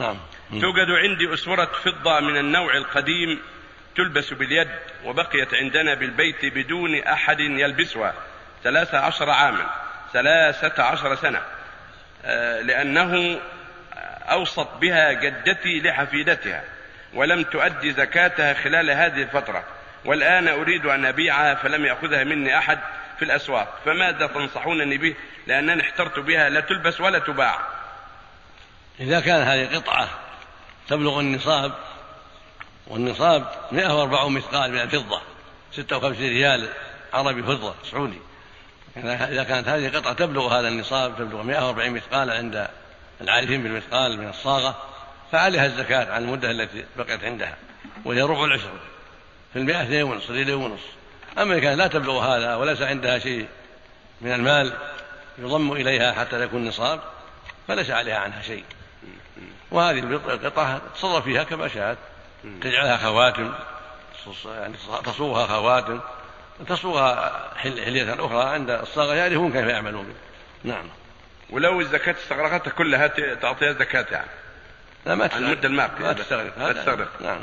نعم. توجد عندي أسورة فضة من النوع القديم تلبس باليد وبقيت عندنا بالبيت بدون أحد يلبسها ثلاثة عشر عاما ثلاثة عشر سنة. آه، لأنه أوصت بها جدتي لحفيدتها ولم تؤدي زكاتها خلال هذه الفترة. والآن أريد أن أبيعها فلم يأخذها مني أحد في الأسواق. فماذا تنصحونني به؟ لأنني احترت بها لا تلبس ولا تباع. إذا كان هذه قطعة تبلغ النصاب والنصاب 104 مثقال من الفضة 56 ريال عربي فضة سعودي. إذا كانت هذه قطعة تبلغ هذا النصاب تبلغ 140 مثقال عند العارفين بالمثقال من الصاغة فعليها الزكاة عن المدة التي بقيت عندها وهي ربع العشر في المئة اثنين ونصف ريال ونصف. أما إذا كانت لا تبلغ هذا وليس عندها شيء من المال يضم إليها حتى يكون نصاب فليس عليها عنها شيء. وهذه القطعة تصرف فيها كما شاءت. تجعلها خواتم يعني تصوغها خواتم تصوغها حلية أخرى عند الصاغة يعرفون كيف يعملون به نعم. ولو الزكاة استغرقتها كلها تعطيها زكاة يعني. لا ما تستغرق. المدة الماقية ما تستغرق. لا تستغرق. نعم.